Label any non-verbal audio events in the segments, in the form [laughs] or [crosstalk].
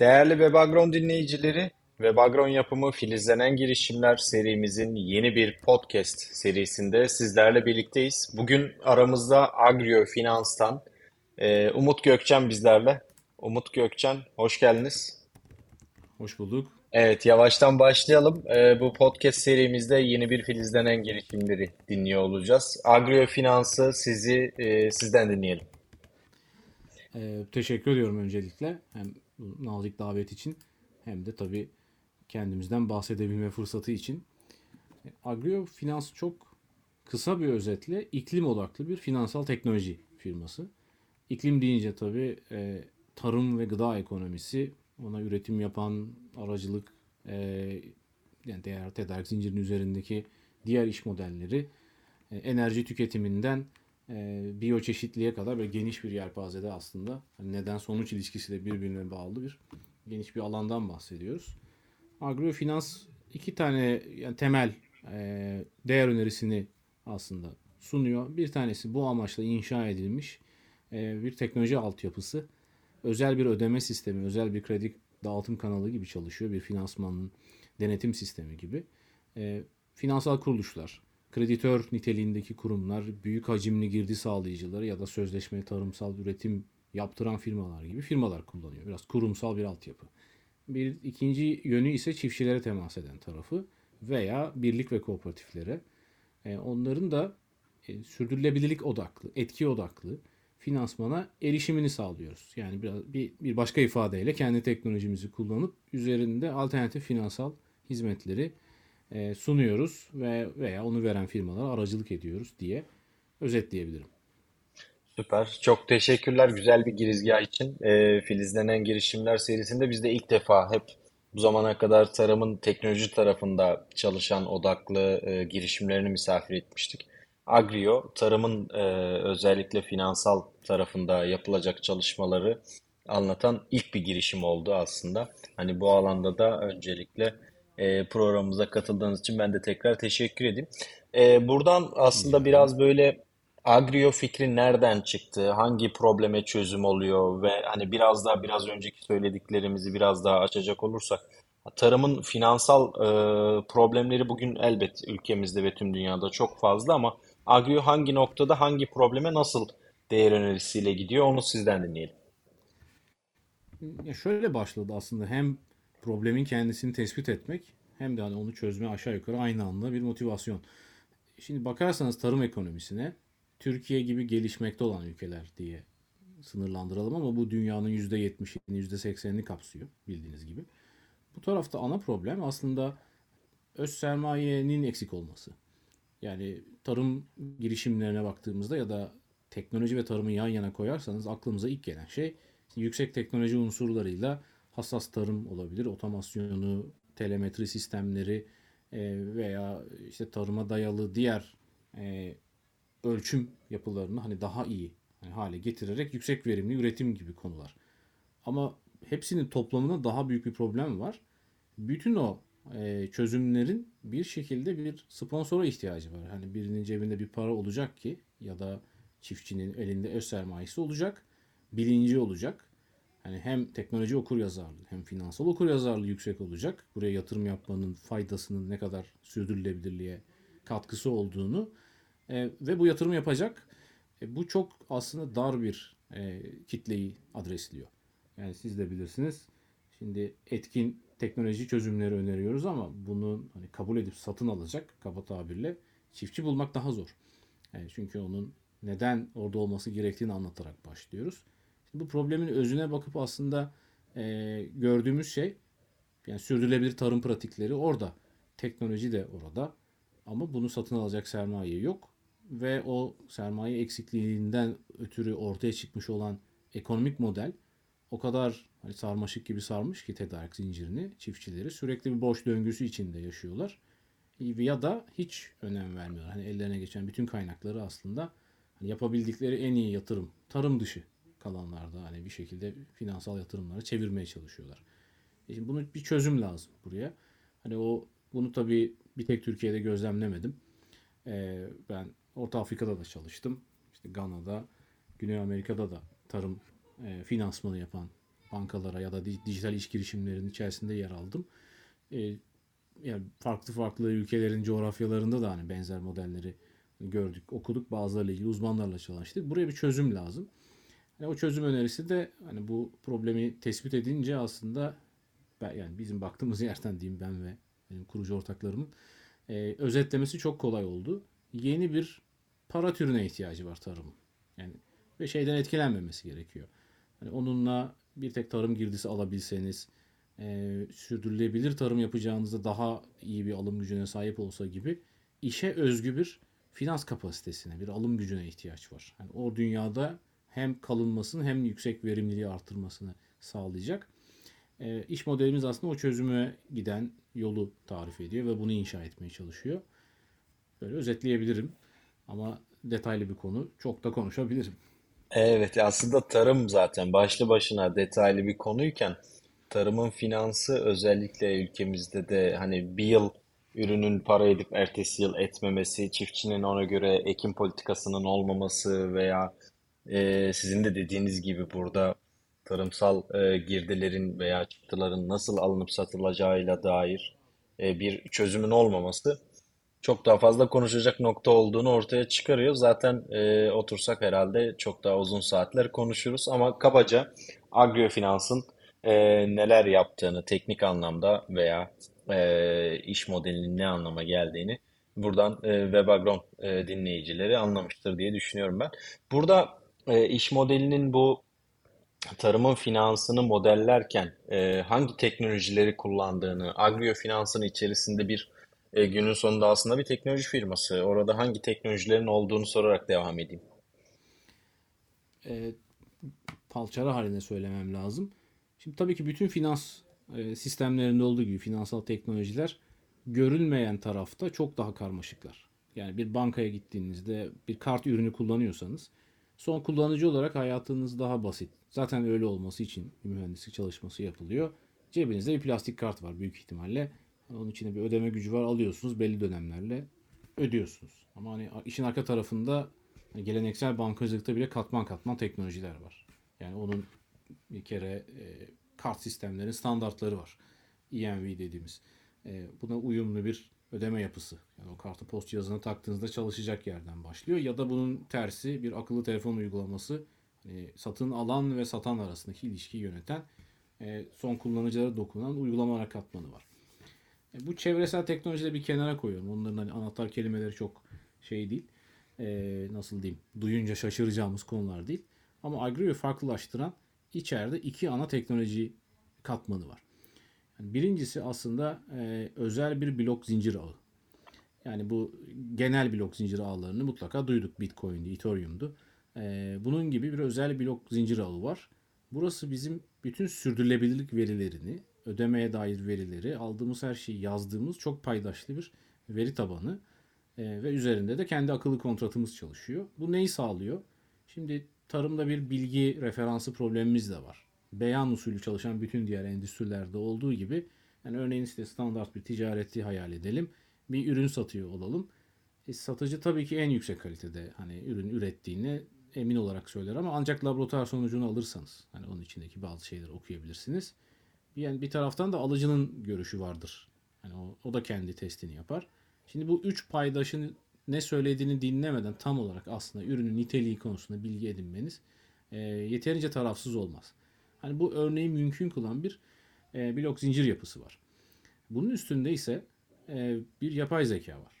Değerli Webagron dinleyicileri, Webagron yapımı Filizlenen Girişimler serimizin yeni bir podcast serisinde sizlerle birlikteyiz. Bugün aramızda Agrio Finans'tan e, Umut Gökçen bizlerle. Umut Gökçen, hoş geldiniz. Hoş bulduk. Evet, yavaştan başlayalım. E, bu podcast serimizde yeni bir filizlenen girişimleri dinliyor olacağız. Agrio Finans'ı sizi e, sizden dinleyelim. Ee, teşekkür ediyorum öncelikle hem nazik davet için hem de tabii kendimizden bahsedebilme fırsatı için. E, Agrio Finans çok kısa bir özetle iklim odaklı bir finansal teknoloji firması. İklim deyince tabii e, tarım ve gıda ekonomisi, ona üretim yapan aracılık, e, yani değer tedarik zincirinin üzerindeki diğer iş modelleri, e, enerji tüketiminden e, biyoçeşitliğe kadar böyle geniş bir yelpazede aslında hani neden sonuç ilişkisi de birbirine bağlı bir geniş bir alandan bahsediyoruz. Agrofinans iki tane yani temel e, değer önerisini aslında sunuyor. Bir tanesi bu amaçla inşa edilmiş e, bir teknoloji altyapısı. Özel bir ödeme sistemi, özel bir kredi dağıtım kanalı gibi çalışıyor. Bir finansmanın denetim sistemi gibi. E, finansal kuruluşlar, kreditör niteliğindeki kurumlar, büyük hacimli girdi sağlayıcıları ya da sözleşme tarımsal üretim yaptıran firmalar gibi firmalar kullanıyor. Biraz kurumsal bir altyapı. Bir ikinci yönü ise çiftçilere temas eden tarafı veya birlik ve kooperatiflere. E, onların da e, sürdürülebilirlik odaklı, etki odaklı finansmana erişimini sağlıyoruz. Yani biraz bir, bir başka ifadeyle kendi teknolojimizi kullanıp üzerinde alternatif finansal hizmetleri e, sunuyoruz ve veya onu veren firmalara aracılık ediyoruz diye özetleyebilirim. Süper. Çok teşekkürler güzel bir girizgah için. Ee, Filizlenen Girişimler serisinde biz de ilk defa hep bu zamana kadar tarımın teknoloji tarafında çalışan odaklı e, girişimlerini misafir etmiştik. Agrio, tarımın e, özellikle finansal tarafında yapılacak çalışmaları anlatan ilk bir girişim oldu aslında. Hani bu alanda da öncelikle e, programımıza katıldığınız için ben de tekrar teşekkür edeyim. E, buradan aslında biraz böyle Agrio fikri nereden çıktı? Hangi probleme çözüm oluyor? Ve hani biraz daha biraz önceki söylediklerimizi biraz daha açacak olursak tarımın finansal e, problemleri bugün elbet ülkemizde ve tüm dünyada çok fazla ama Agrio hangi noktada hangi probleme nasıl değer önerisiyle gidiyor onu sizden dinleyelim. Ya şöyle başladı aslında hem problemin kendisini tespit etmek hem de hani onu çözme aşağı yukarı aynı anda bir motivasyon. Şimdi bakarsanız tarım ekonomisine Türkiye gibi gelişmekte olan ülkeler diye sınırlandıralım ama bu dünyanın %70'ini %80'ini kapsıyor bildiğiniz gibi. Bu tarafta ana problem aslında öz sermayenin eksik olması. Yani tarım girişimlerine baktığımızda ya da teknoloji ve tarımı yan yana koyarsanız aklımıza ilk gelen şey yüksek teknoloji unsurlarıyla hassas tarım olabilir. Otomasyonu, telemetri sistemleri e, veya işte tarıma dayalı diğer e, ölçüm yapılarını hani daha iyi hani hale getirerek yüksek verimli üretim gibi konular. Ama hepsinin toplamında daha büyük bir problem var. Bütün o e, çözümlerin bir şekilde bir sponsora ihtiyacı var. Hani birinin cebinde bir para olacak ki ya da çiftçinin elinde öz sermayesi olacak, bilinci olacak. Hani hem teknoloji okur yazarlığı hem finansal okur yazarlığı yüksek olacak. Buraya yatırım yapmanın faydasının ne kadar sürdürülebilirliğe katkısı olduğunu e, ve bu yatırım yapacak. E, bu çok aslında dar bir e, kitleyi adresliyor. Yani siz de bilirsiniz. Şimdi etkin teknoloji çözümleri öneriyoruz ama bunu hani kabul edip satın alacak kaba tabirle çiftçi bulmak daha zor. Yani çünkü onun neden orada olması gerektiğini anlatarak başlıyoruz. Bu problemin özüne bakıp aslında e, gördüğümüz şey yani sürdürülebilir tarım pratikleri orada. Teknoloji de orada. Ama bunu satın alacak sermaye yok ve o sermaye eksikliğinden ötürü ortaya çıkmış olan ekonomik model o kadar hani sarmaşık gibi sarmış ki tedarik zincirini çiftçileri sürekli bir boş döngüsü içinde yaşıyorlar. Ya da hiç önem vermiyorlar. Hani ellerine geçen bütün kaynakları aslında hani yapabildikleri en iyi yatırım tarım dışı kalanlarda hani bir şekilde finansal yatırımları çevirmeye çalışıyorlar. E şimdi bunu bir çözüm lazım buraya. Hani o bunu tabii bir tek Türkiye'de gözlemlemedim. Ee, ben Orta Afrika'da da çalıştım. İşte Gana'da, Güney Amerika'da da tarım e, finansmanı yapan bankalara ya da dijital iş girişimlerinin içerisinde yer aldım. E, yani farklı farklı ülkelerin coğrafyalarında da hani benzer modelleri gördük, okuduk. Bazılarıyla ilgili uzmanlarla çalıştık. Buraya bir çözüm lazım. Yani o çözüm önerisi de hani bu problemi tespit edince aslında ben, yani bizim baktığımız [laughs] yerden diyeyim ben ve benim kurucu ortaklarımın e, özetlemesi çok kolay oldu. Yeni bir para türüne ihtiyacı var tarımın. Yani ve şeyden etkilenmemesi gerekiyor. Hani onunla bir tek tarım girdisi alabilseniz, e, sürdürülebilir tarım yapacağınızda daha iyi bir alım gücüne sahip olsa gibi işe özgü bir finans kapasitesine, bir alım gücüne ihtiyaç var. Yani o dünyada hem kalınmasını hem yüksek verimliliği artırmasını sağlayacak. E, iş modelimiz aslında o çözüme giden yolu tarif ediyor ve bunu inşa etmeye çalışıyor. Böyle özetleyebilirim ama detaylı bir konu. Çok da konuşabilirim. Evet, aslında tarım zaten başlı başına detaylı bir konuyken tarımın finansı özellikle ülkemizde de hani bir yıl ürünün para edip ertesi yıl etmemesi, çiftçinin ona göre ekim politikasının olmaması veya e, sizin de dediğiniz gibi burada tarımsal e, girdilerin veya çıktıların nasıl alınıp satılacağıyla dair e, bir çözümün olmaması çok daha fazla konuşacak nokta olduğunu ortaya çıkarıyor. Zaten e, otursak herhalde çok daha uzun saatler konuşuruz ama kabaca agrofinansın e, neler yaptığını teknik anlamda veya e, iş modelinin ne anlama geldiğini buradan e, Webagron e, dinleyicileri anlamıştır diye düşünüyorum ben. Burada e, iş modelinin bu tarımın finansını modellerken e, hangi teknolojileri kullandığını, agrofinansın içerisinde bir e, günün sonunda aslında bir teknoloji firması. Orada hangi teknolojilerin olduğunu sorarak devam edeyim. E, palçara haline söylemem lazım. Şimdi tabii ki bütün finans e, sistemlerinde olduğu gibi finansal teknolojiler görünmeyen tarafta çok daha karmaşıklar. Yani bir bankaya gittiğinizde bir kart ürünü kullanıyorsanız son kullanıcı olarak hayatınız daha basit. Zaten öyle olması için bir mühendislik çalışması yapılıyor. Cebinizde bir plastik kart var büyük ihtimalle. Onun içinde bir ödeme gücü var alıyorsunuz belli dönemlerle ödüyorsunuz. Ama hani işin arka tarafında hani geleneksel bankacılıkta bile katman katman teknolojiler var. Yani onun bir kere e, kart sistemlerinin standartları var. EMV dediğimiz. E, buna uyumlu bir ödeme yapısı. Yani o kartı post cihazına taktığınızda çalışacak yerden başlıyor. Ya da bunun tersi bir akıllı telefon uygulaması. Hani satın alan ve satan arasındaki ilişkiyi yöneten e, son kullanıcılara dokunan uygulama katmanı var. E, bu çevresel teknolojileri bir kenara koyuyorum. Onların hani anahtar kelimeleri çok şey değil. E, nasıl diyeyim? Duyunca şaşıracağımız konular değil. Ama Agrio'yu farklılaştıran içeride iki ana teknoloji katmanı var. Yani birincisi aslında e, özel bir blok zincir ağı. Yani bu genel blok zincir ağlarını mutlaka duyduk. Bitcoin'di, Ethereum'du. E, bunun gibi bir özel blok zincir ağı var. Burası bizim bütün sürdürülebilirlik verilerini, ödemeye dair verileri, aldığımız her şeyi yazdığımız çok paydaşlı bir veri tabanı. E, ve üzerinde de kendi akıllı kontratımız çalışıyor. Bu neyi sağlıyor? Şimdi tarımda bir bilgi referansı problemimiz de var. Beyan usulü çalışan bütün diğer endüstrilerde olduğu gibi yani örneğin işte standart bir ticareti hayal edelim. Bir ürün satıyor olalım. E, satıcı tabii ki en yüksek kalitede hani ürün ürettiğini emin olarak söyler ama ancak laboratuvar sonucunu alırsanız hani onun içindeki bazı şeyleri okuyabilirsiniz. Yani bir taraftan da alıcının görüşü vardır. Yani o, o da kendi testini yapar. Şimdi bu üç paydaşın ne söylediğini dinlemeden tam olarak aslında ürünün niteliği konusunda bilgi edinmeniz e, yeterince tarafsız olmaz. Hani bu örneği mümkün kılan bir e, blok zincir yapısı var. Bunun üstünde ise e, bir yapay zeka var.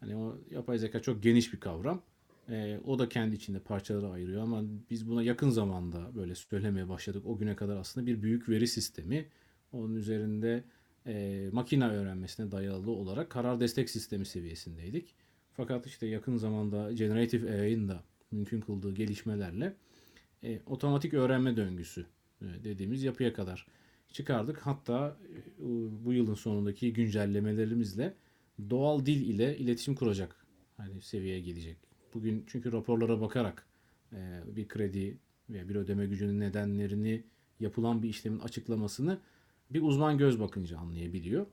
Hani o yapay zeka çok geniş bir kavram. E, o da kendi içinde parçalara ayırıyor ama biz buna yakın zamanda böyle söylemeye başladık. O güne kadar aslında bir büyük veri sistemi. Onun üzerinde e, makine öğrenmesine dayalı olarak karar destek sistemi seviyesindeydik. Fakat işte yakın zamanda Generative AI'ın da mümkün kıldığı gelişmelerle e, otomatik öğrenme döngüsü dediğimiz yapıya kadar çıkardık. Hatta e, bu yılın sonundaki güncellemelerimizle doğal dil ile iletişim kuracak hani seviyeye gelecek. Bugün çünkü raporlara bakarak e, bir kredi veya bir ödeme gücünün nedenlerini yapılan bir işlemin açıklamasını bir uzman göz bakınca anlayabiliyor.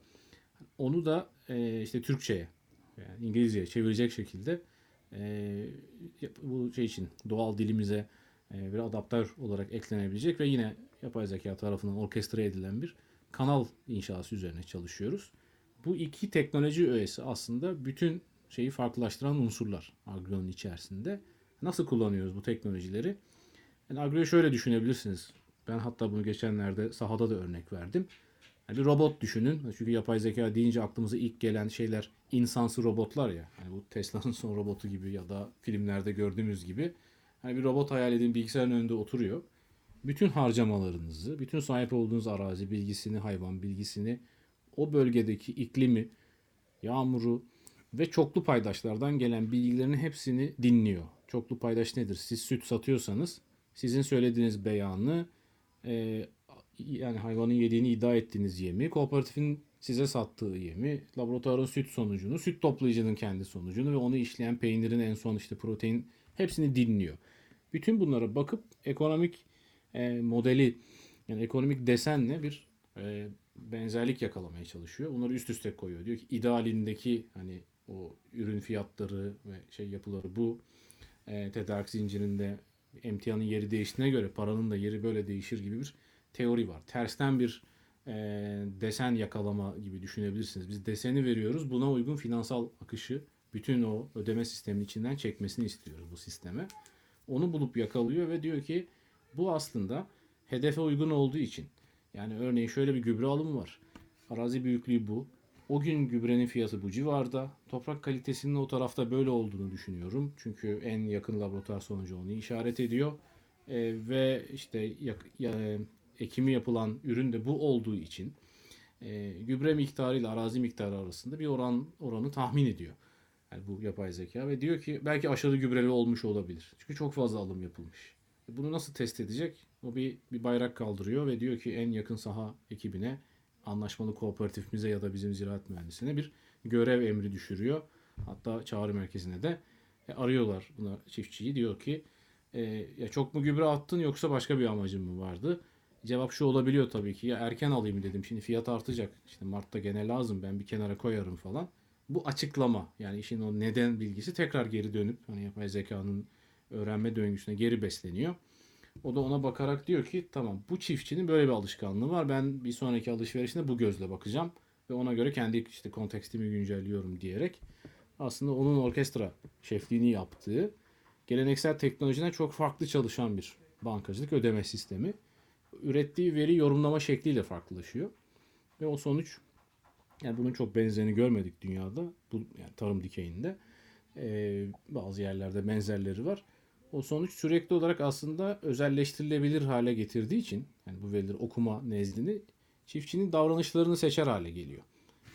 Onu da e, işte Türkçe'ye yani İngilizceye çevirecek şekilde e, bu şey için doğal dilimize e, bir adaptör olarak eklenebilecek ve yine yapay zeka tarafından orkestre edilen bir kanal inşası üzerine çalışıyoruz. Bu iki teknoloji öğesi aslında bütün şeyi farklılaştıran unsurlar Agrio'nun içerisinde. Nasıl kullanıyoruz bu teknolojileri? Yani Agrio'yu şöyle düşünebilirsiniz. Ben hatta bunu geçenlerde sahada da örnek verdim. Yani bir robot düşünün. Çünkü yapay zeka deyince aklımıza ilk gelen şeyler insansı robotlar ya. Hani bu Tesla'nın [laughs] son robotu gibi ya da filmlerde gördüğümüz gibi. Hani bir robot hayal edin bilgisayarın önünde oturuyor. Bütün harcamalarınızı, bütün sahip olduğunuz arazi bilgisini, hayvan bilgisini, o bölgedeki iklimi, yağmuru ve çoklu paydaşlardan gelen bilgilerin hepsini dinliyor. Çoklu paydaş nedir? Siz süt satıyorsanız sizin söylediğiniz beyanı e, yani hayvanın yediğini iddia ettiğiniz yemi, kooperatifin size sattığı yemi, laboratuvarın süt sonucunu, süt toplayıcının kendi sonucunu ve onu işleyen peynirin en son işte protein hepsini dinliyor. Bütün bunlara bakıp ekonomik e, modeli yani ekonomik desenle bir e, benzerlik yakalamaya çalışıyor. Bunları üst üste koyuyor. Diyor ki idealindeki hani o ürün fiyatları ve şey yapıları bu e, tedarik zincirinde emtianın yeri değiştiğine göre paranın da yeri böyle değişir gibi bir teori var. Tersten bir e, desen yakalama gibi düşünebilirsiniz. Biz deseni veriyoruz. Buna uygun finansal akışı bütün o ödeme sisteminin içinden çekmesini istiyoruz bu sisteme. Onu bulup yakalıyor ve diyor ki bu aslında hedefe uygun olduğu için. Yani örneğin şöyle bir gübre alımı var. Arazi büyüklüğü bu. O gün gübrenin fiyatı bu civarda. Toprak kalitesinin o tarafta böyle olduğunu düşünüyorum. Çünkü en yakın laboratuvar sonucu onu işaret ediyor. E, ve işte yak, ya, ekimi yapılan ürün de bu olduğu için e, gübre miktarı ile arazi miktarı arasında bir oran oranı tahmin ediyor. Yani bu yapay zeka ve diyor ki belki aşırı gübreli olmuş olabilir. Çünkü çok fazla alım yapılmış. Bunu nasıl test edecek? O bir, bir bayrak kaldırıyor ve diyor ki en yakın saha ekibine anlaşmalı kooperatifimize ya da bizim ziraat mühendisine bir görev emri düşürüyor. Hatta çağrı merkezine de e, arıyorlar buna çiftçiyi. Diyor ki e, ya çok mu gübre attın yoksa başka bir amacın mı vardı? Cevap şu olabiliyor tabii ki. Ya erken alayım dedim. Şimdi fiyat artacak. İşte Mart'ta gene lazım. Ben bir kenara koyarım falan. Bu açıklama. Yani işin o neden bilgisi tekrar geri dönüp hani yapay zekanın öğrenme döngüsüne geri besleniyor. O da ona bakarak diyor ki tamam bu çiftçinin böyle bir alışkanlığı var. Ben bir sonraki alışverişinde bu gözle bakacağım ve ona göre kendi işte kontekstimi güncelliyorum diyerek aslında onun orkestra şefliğini yaptığı geleneksel teknolojiden çok farklı çalışan bir bankacılık ödeme sistemi. Ürettiği veri yorumlama şekliyle farklılaşıyor. Ve o sonuç yani bunun çok benzerini görmedik dünyada. Bu yani tarım dikeyinde. Ee, bazı yerlerde benzerleri var o sonuç sürekli olarak aslında özelleştirilebilir hale getirdiği için yani bu verileri okuma nezdini çiftçinin davranışlarını seçer hale geliyor.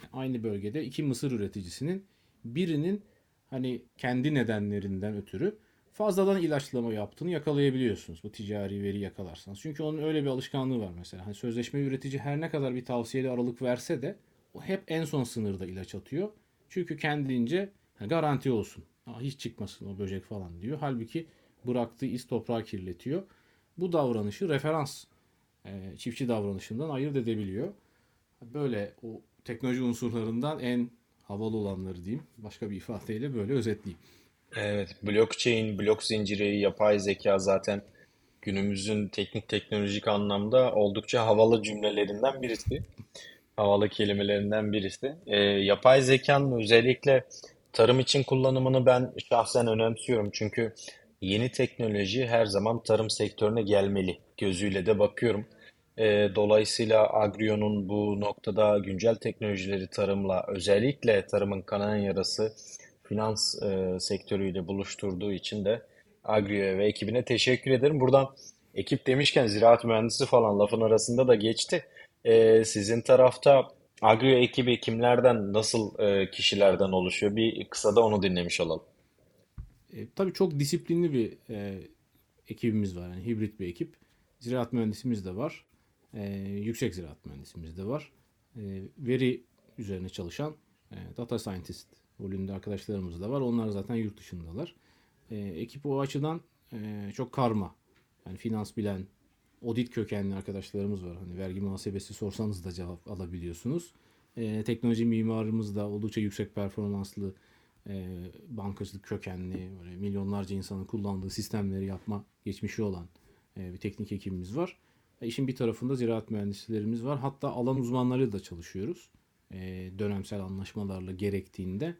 Yani aynı bölgede iki mısır üreticisinin birinin hani kendi nedenlerinden ötürü fazladan ilaçlama yaptığını yakalayabiliyorsunuz. Bu ticari veri yakalarsanız. Çünkü onun öyle bir alışkanlığı var mesela. Hani sözleşme üretici her ne kadar bir tavsiyeli aralık verse de hep en son sınırda ilaç atıyor. Çünkü kendince garanti olsun. hiç çıkmasın o böcek falan diyor. Halbuki bıraktığı iz toprağı kirletiyor. Bu davranışı referans e, çiftçi davranışından ayırt edebiliyor. Böyle o teknoloji unsurlarından en havalı olanları diyeyim. Başka bir ifadeyle böyle özetleyeyim. Evet, blockchain, blok zinciri, yapay zeka zaten günümüzün teknik teknolojik anlamda oldukça havalı cümlelerinden birisi. Havalı kelimelerinden birisi. E, yapay zekanın özellikle tarım için kullanımını ben şahsen önemsiyorum. Çünkü yeni teknoloji her zaman tarım sektörüne gelmeli gözüyle de bakıyorum. E, dolayısıyla Agrio'nun bu noktada güncel teknolojileri tarımla özellikle tarımın kanayan yarası finans e, sektörüyle buluşturduğu için de Agrio'ya ve ekibine teşekkür ederim. Buradan ekip demişken ziraat mühendisi falan lafın arasında da geçti. E, sizin tarafta Agrio ekibi kimlerden, nasıl e, kişilerden oluşuyor? Bir kısa da onu dinlemiş olalım. E, tabii çok disiplinli bir e, ekibimiz var. Yani hibrit bir ekip. Ziraat mühendisimiz de var. E, yüksek ziraat mühendisimiz de var. E, veri üzerine çalışan e, data scientist rolünde arkadaşlarımız da var. Onlar zaten yurt dışındalar. E, ekip o açıdan e, çok karma. Yani finans bilen, audit kökenli arkadaşlarımız var. Hani vergi muhasebesi sorsanız da cevap alabiliyorsunuz. E, teknoloji mimarımız da oldukça yüksek performanslı e, bankacılık kökenli, böyle milyonlarca insanın kullandığı sistemleri yapma geçmişi olan e, bir teknik ekibimiz var. E, işin bir tarafında ziraat mühendislerimiz var. Hatta alan uzmanlarıyla da çalışıyoruz. E, dönemsel anlaşmalarla gerektiğinde.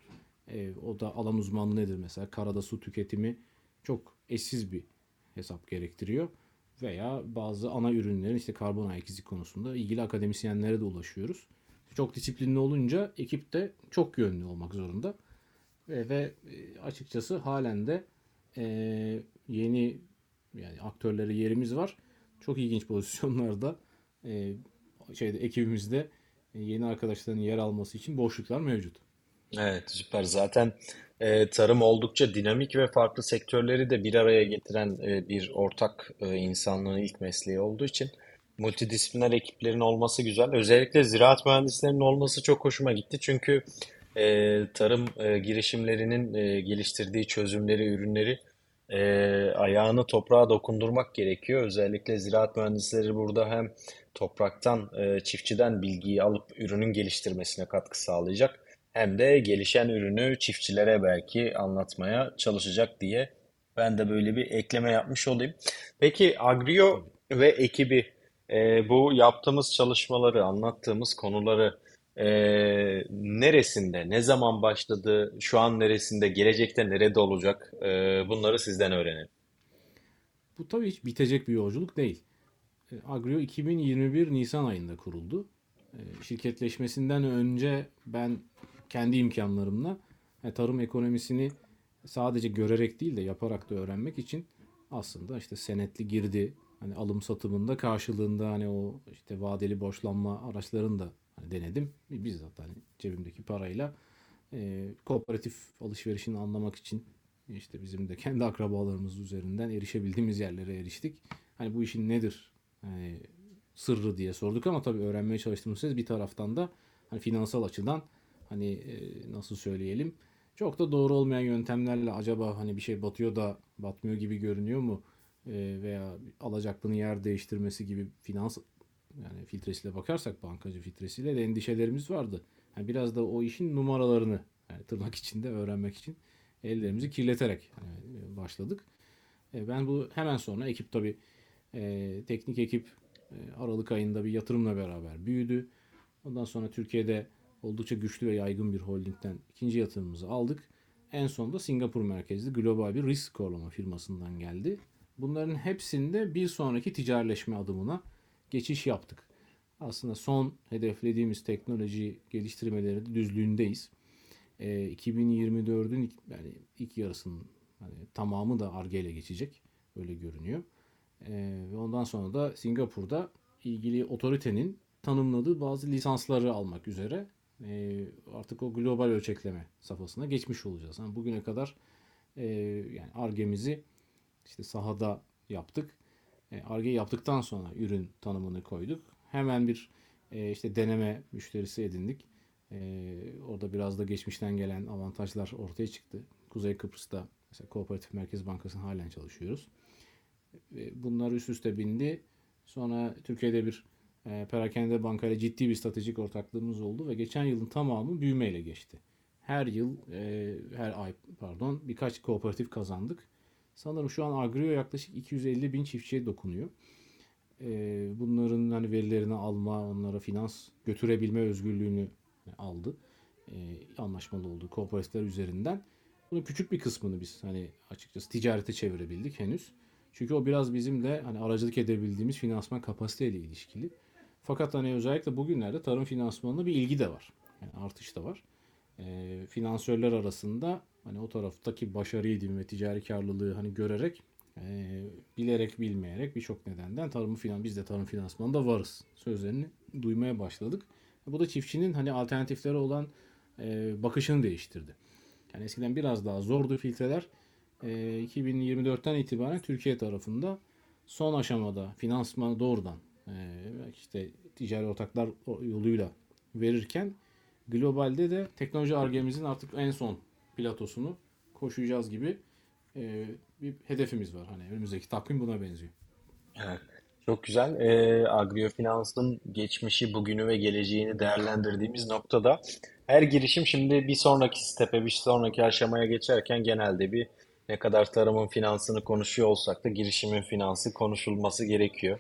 E, o da alan uzmanlığı nedir mesela? Karada su tüketimi çok eşsiz bir hesap gerektiriyor. Veya bazı ana ürünlerin işte karbon ayak izi konusunda ilgili akademisyenlere de ulaşıyoruz. Çok disiplinli olunca ekip de çok yönlü olmak zorunda. Ve, ve e, açıkçası halen de e, yeni yani aktörlere yerimiz var. Çok ilginç pozisyonlarda e, şeyde ekibimizde e, yeni arkadaşların yer alması için boşluklar mevcut. Evet, süper. Zaten e, tarım oldukça dinamik ve farklı sektörleri de bir araya getiren e, bir ortak e, insanlığın ilk mesleği olduğu için multidisipliner ekiplerin olması güzel. Özellikle ziraat mühendislerinin olması çok hoşuma gitti. Çünkü e, tarım e, girişimlerinin e, geliştirdiği çözümleri, ürünleri e, ayağını toprağa dokundurmak gerekiyor. Özellikle ziraat mühendisleri burada hem topraktan, e, çiftçiden bilgiyi alıp ürünün geliştirmesine katkı sağlayacak hem de gelişen ürünü çiftçilere belki anlatmaya çalışacak diye ben de böyle bir ekleme yapmış olayım. Peki Agrio ve ekibi e, bu yaptığımız çalışmaları, anlattığımız konuları e, neresinde, ne zaman başladı, şu an neresinde, gelecekte nerede olacak e, bunları sizden öğrenelim. Bu tabii hiç bitecek bir yolculuk değil. E, Agrio 2021 Nisan ayında kuruldu. E, şirketleşmesinden önce ben kendi imkanlarımla yani tarım ekonomisini sadece görerek değil de yaparak da öğrenmek için aslında işte senetli girdi hani alım satımında karşılığında hani o işte vadeli borçlanma araçlarını da hani denedim. Bizzat hani cebimdeki parayla e, kooperatif alışverişini anlamak için işte bizim de kendi akrabalarımız üzerinden erişebildiğimiz yerlere eriştik. Hani bu işin nedir hani sırrı diye sorduk ama tabii öğrenmeye çalıştığımız bir taraftan da hani finansal açıdan hani e, nasıl söyleyelim çok da doğru olmayan yöntemlerle acaba hani bir şey batıyor da batmıyor gibi görünüyor mu e, veya alacaklının yer değiştirmesi gibi finans yani filtresiyle bakarsak bankacı filtresiyle de endişelerimiz vardı. Yani biraz da o işin numaralarını yani tırnak içinde öğrenmek için ellerimizi kirleterek yani başladık. E, ben bu hemen sonra ekip tabi e, teknik ekip Aralık ayında bir yatırımla beraber büyüdü. Ondan sonra Türkiye'de oldukça güçlü ve yaygın bir holdingden ikinci yatırımımızı aldık. En sonunda Singapur merkezli global bir risk skorlama firmasından geldi. Bunların hepsinde bir sonraki ticarileşme adımına geçiş yaptık. Aslında son hedeflediğimiz teknoloji geliştirmeleri de düzlüğündeyiz. E, ee, 2024'ün yani ilk yarısının hani tamamı da Arge ile geçecek. Öyle görünüyor. E, ve ondan sonra da Singapur'da ilgili otoritenin tanımladığı bazı lisansları almak üzere e, artık o global ölçekleme safhasına geçmiş olacağız. Yani bugüne kadar e, yani Arge'mizi işte sahada yaptık. Arge yaptıktan sonra ürün tanımını koyduk. Hemen bir e, işte deneme müşterisi edindik. E, orada biraz da geçmişten gelen avantajlar ortaya çıktı. Kuzey Kıbrıs'ta mesela Kooperatif Merkez Bankası'nın halen çalışıyoruz. E, bunlar üst üste bindi. Sonra Türkiye'de bir e, perakende bankayla ciddi bir stratejik ortaklığımız oldu ve geçen yılın tamamı büyümeyle geçti. Her yıl, e, her ay pardon birkaç kooperatif kazandık. Sanırım şu an Agrio yaklaşık 250 bin çiftçiye dokunuyor. E, bunların hani verilerini alma, onlara finans götürebilme özgürlüğünü aldı. E, anlaşmalı olduğu kooperatifler üzerinden. Bunun küçük bir kısmını biz hani açıkçası ticarete çevirebildik henüz. Çünkü o biraz bizim de hani aracılık edebildiğimiz finansman kapasiteyle ilişkili. Fakat hani özellikle bugünlerde tarım finansmanına bir ilgi de var. Yani artış da var. E, finansörler arasında hani o taraftaki başarıyı ve ticari karlılığı hani görerek e, bilerek bilmeyerek birçok nedenden tarımı finan biz de tarım finansmanında varız sözlerini duymaya başladık. Bu da çiftçinin hani alternatifleri olan e, bakışını değiştirdi. Yani eskiden biraz daha zordu filtreler. E, 2024'ten itibaren Türkiye tarafında son aşamada finansmanı doğrudan işte ticari ortaklar yoluyla verirken globalde de teknoloji argemizin artık en son platosunu koşacağız gibi e, bir hedefimiz var. Hani önümüzdeki takvim buna benziyor. Evet. Çok güzel. E, agrofinansın geçmişi, bugünü ve geleceğini değerlendirdiğimiz noktada her girişim şimdi bir sonraki stepe, bir sonraki aşamaya geçerken genelde bir ne kadar tarımın finansını konuşuyor olsak da girişimin finansı konuşulması gerekiyor.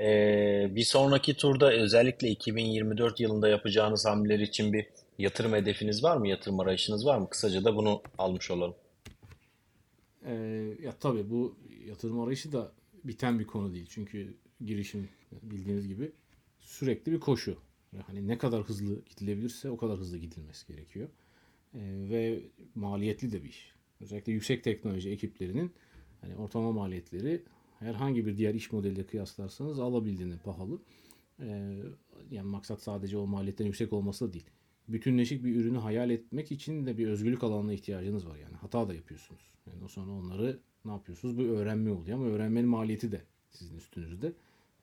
Ee, bir sonraki turda özellikle 2024 yılında yapacağınız hamleler için bir yatırım hedefiniz var mı? Yatırım arayışınız var mı? Kısaca da bunu almış olalım. Ee, ya tabii bu yatırım arayışı da biten bir konu değil. Çünkü girişim bildiğiniz gibi sürekli bir koşu. Hani ne kadar hızlı gidilebilirse o kadar hızlı gidilmesi gerekiyor. Ee, ve maliyetli de bir iş. Özellikle yüksek teknoloji ekiplerinin hani ortalama maliyetleri herhangi bir diğer iş modeliyle kıyaslarsanız alabildiğine pahalı. Ee, yani maksat sadece o maliyetlerin yüksek olması da değil. Bütünleşik bir ürünü hayal etmek için de bir özgürlük alanına ihtiyacınız var yani. Hata da yapıyorsunuz. Yani o sonra onları ne yapıyorsunuz? Bu öğrenme oluyor ama öğrenmenin maliyeti de sizin üstünüzde.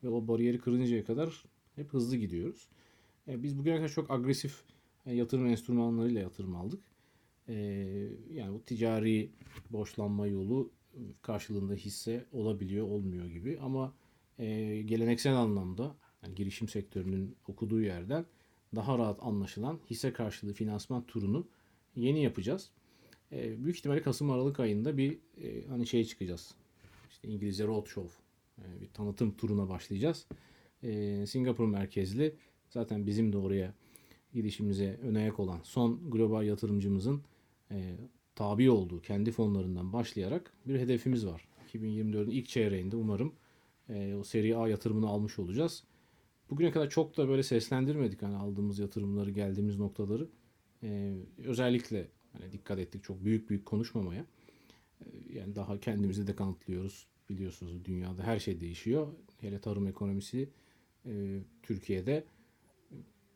Ve o bariyeri kırıncaya kadar hep hızlı gidiyoruz. E, biz bugüne kadar çok agresif e, yatırım enstrümanlarıyla yatırım aldık. E, yani bu ticari borçlanma yolu karşılığında hisse olabiliyor, olmuyor gibi. Ama e, geleneksel anlamda yani girişim sektörünün okuduğu yerden daha rahat anlaşılan hisse karşılığı finansman turunu yeni yapacağız. E, büyük ihtimalle Kasım Aralık ayında bir e, hani şey çıkacağız. İşte İngilizce roadshow e, bir tanıtım turuna başlayacağız. E, Singapur merkezli zaten bizim de oraya gidişimize ön ayak olan son global yatırımcımızın e, tabi olduğu kendi fonlarından başlayarak bir hedefimiz var. 2024'ün ilk çeyreğinde umarım e, o seri A yatırımını almış olacağız. Bugüne kadar çok da böyle seslendirmedik hani aldığımız yatırımları, geldiğimiz noktaları. E, özellikle hani dikkat ettik çok büyük büyük konuşmamaya. E, yani daha kendimizi de kanıtlıyoruz. Biliyorsunuz dünyada her şey değişiyor. Hele tarım ekonomisi e, Türkiye'de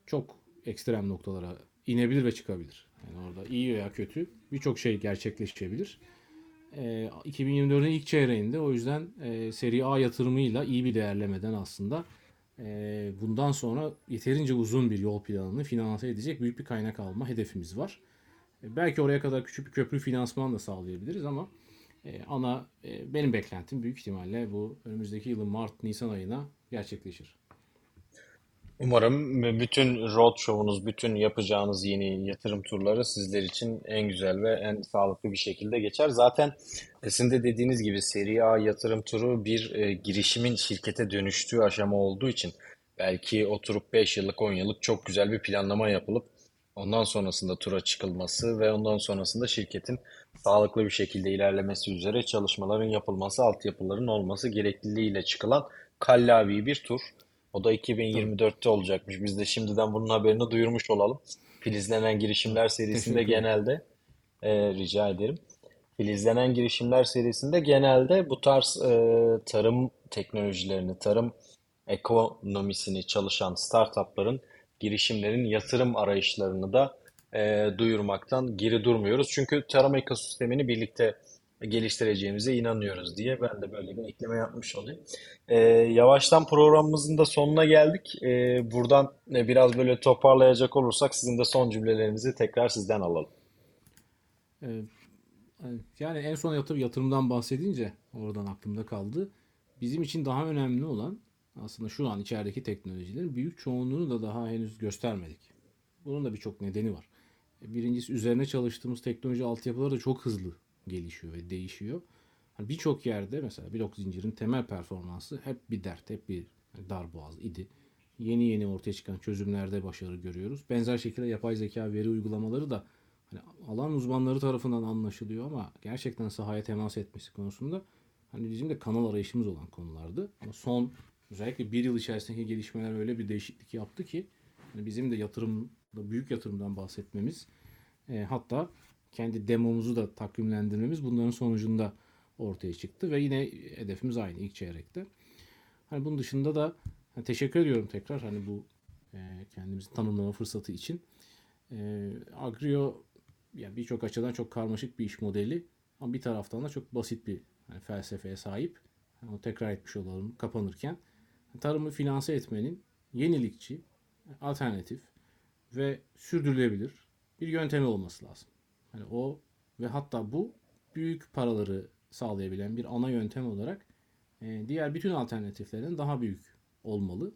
çok ekstrem noktalara inebilir ve çıkabilir. Yani orada iyi veya kötü birçok şey gerçekleşebilir. E, 2024'ün ilk çeyreğinde o yüzden e, seri A yatırımıyla iyi bir değerlemeden aslında e, bundan sonra yeterince uzun bir yol planını finanse edecek büyük bir kaynak alma hedefimiz var. E, belki oraya kadar küçük bir köprü finansman da sağlayabiliriz ama e, ana e, benim beklentim büyük ihtimalle bu önümüzdeki yılın Mart-Nisan ayına gerçekleşir. Umarım bütün road show'unuz, bütün yapacağınız yeni yatırım turları sizler için en güzel ve en sağlıklı bir şekilde geçer. Zaten sizin de dediğiniz gibi seri A yatırım turu bir e, girişimin şirkete dönüştüğü aşama olduğu için belki oturup 5 yıllık 10 yıllık çok güzel bir planlama yapılıp ondan sonrasında tura çıkılması ve ondan sonrasında şirketin sağlıklı bir şekilde ilerlemesi üzere çalışmaların yapılması, altyapıların olması gerekliliğiyle çıkılan kallavi bir tur. O da 2024'te olacakmış. Biz de şimdiden bunun haberini duyurmuş olalım. Filizlenen girişimler serisinde genelde e, rica ederim. Filizlenen girişimler serisinde genelde bu tarz e, tarım teknolojilerini, tarım ekonomisini çalışan startupların, girişimlerin yatırım arayışlarını da e, duyurmaktan geri durmuyoruz. Çünkü tarım ekosistemini birlikte geliştireceğimize inanıyoruz diye ben de böyle bir ekleme yapmış olayım. Ee, yavaştan programımızın da sonuna geldik. Ee, buradan e, biraz böyle toparlayacak olursak sizin de son cümlelerinizi tekrar sizden alalım. E, yani en son yatır, yatırımdan bahsedince oradan aklımda kaldı. Bizim için daha önemli olan aslında şu an içerideki teknolojilerin büyük çoğunluğunu da daha henüz göstermedik. Bunun da birçok nedeni var. Birincisi üzerine çalıştığımız teknoloji altyapıları da çok hızlı gelişiyor ve değişiyor. Hani birçok yerde mesela blok zincirin temel performansı hep bir dert, hep bir darboğaz idi. Yeni yeni ortaya çıkan çözümlerde başarı görüyoruz. Benzer şekilde yapay zeka veri uygulamaları da hani alan uzmanları tarafından anlaşılıyor ama gerçekten sahaya temas etmesi konusunda hani bizim de kanal arayışımız olan konulardı. Ama son özellikle bir yıl içerisindeki gelişmeler öyle bir değişiklik yaptı ki hani bizim de yatırım, büyük yatırımdan bahsetmemiz e, hatta kendi demomuzu da takvimlendirmemiz bunların sonucunda ortaya çıktı ve yine hedefimiz aynı ilk çeyrekte. Hani bunun dışında da hani teşekkür ediyorum tekrar hani bu e, kendimizi tanımlama fırsatı için. E, Agrio yani birçok açıdan çok karmaşık bir iş modeli ama bir taraftan da çok basit bir hani felsefeye sahip. Yani tekrar etmiş olalım kapanırken. Tarımı finanse etmenin yenilikçi, alternatif ve sürdürülebilir bir yöntemi olması lazım. Hani o ve hatta bu büyük paraları sağlayabilen bir ana yöntem olarak e, diğer bütün alternatiflerden daha büyük olmalı.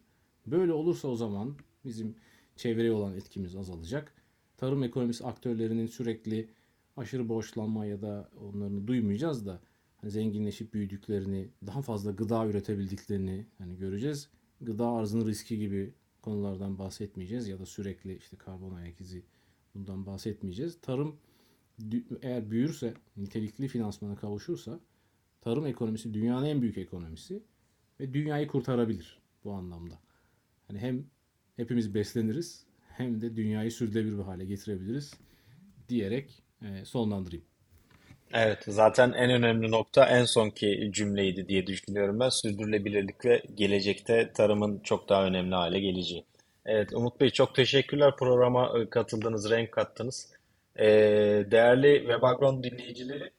Böyle olursa o zaman bizim çevreye olan etkimiz azalacak. Tarım ekonomisi aktörlerinin sürekli aşırı borçlanma ya da onlarını duymayacağız da zenginleşip büyüdüklerini, daha fazla gıda üretebildiklerini hani göreceğiz. Gıda arzının riski gibi konulardan bahsetmeyeceğiz ya da sürekli işte karbon ayak izi bundan bahsetmeyeceğiz. Tarım eğer büyürse, nitelikli finansmana kavuşursa tarım ekonomisi dünyanın en büyük ekonomisi ve dünyayı kurtarabilir bu anlamda. Hani hem hepimiz besleniriz hem de dünyayı sürdürülebilir bir hale getirebiliriz diyerek e, sonlandırayım. Evet, zaten en önemli nokta en sonki cümleydi diye düşünüyorum ben. Sürdürülebilirlik ve gelecekte tarımın çok daha önemli hale geleceği. Evet, Umut Bey çok teşekkürler programa e, katıldınız, renk kattınız. Ee, değerli Webagron dinleyicileri,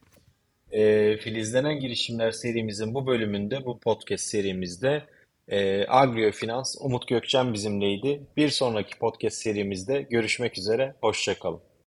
e, Filizlenen Girişimler serimizin bu bölümünde, bu podcast serimizde e, Agriofinans Umut Gökçen bizimleydi. Bir sonraki podcast serimizde görüşmek üzere, hoşçakalın.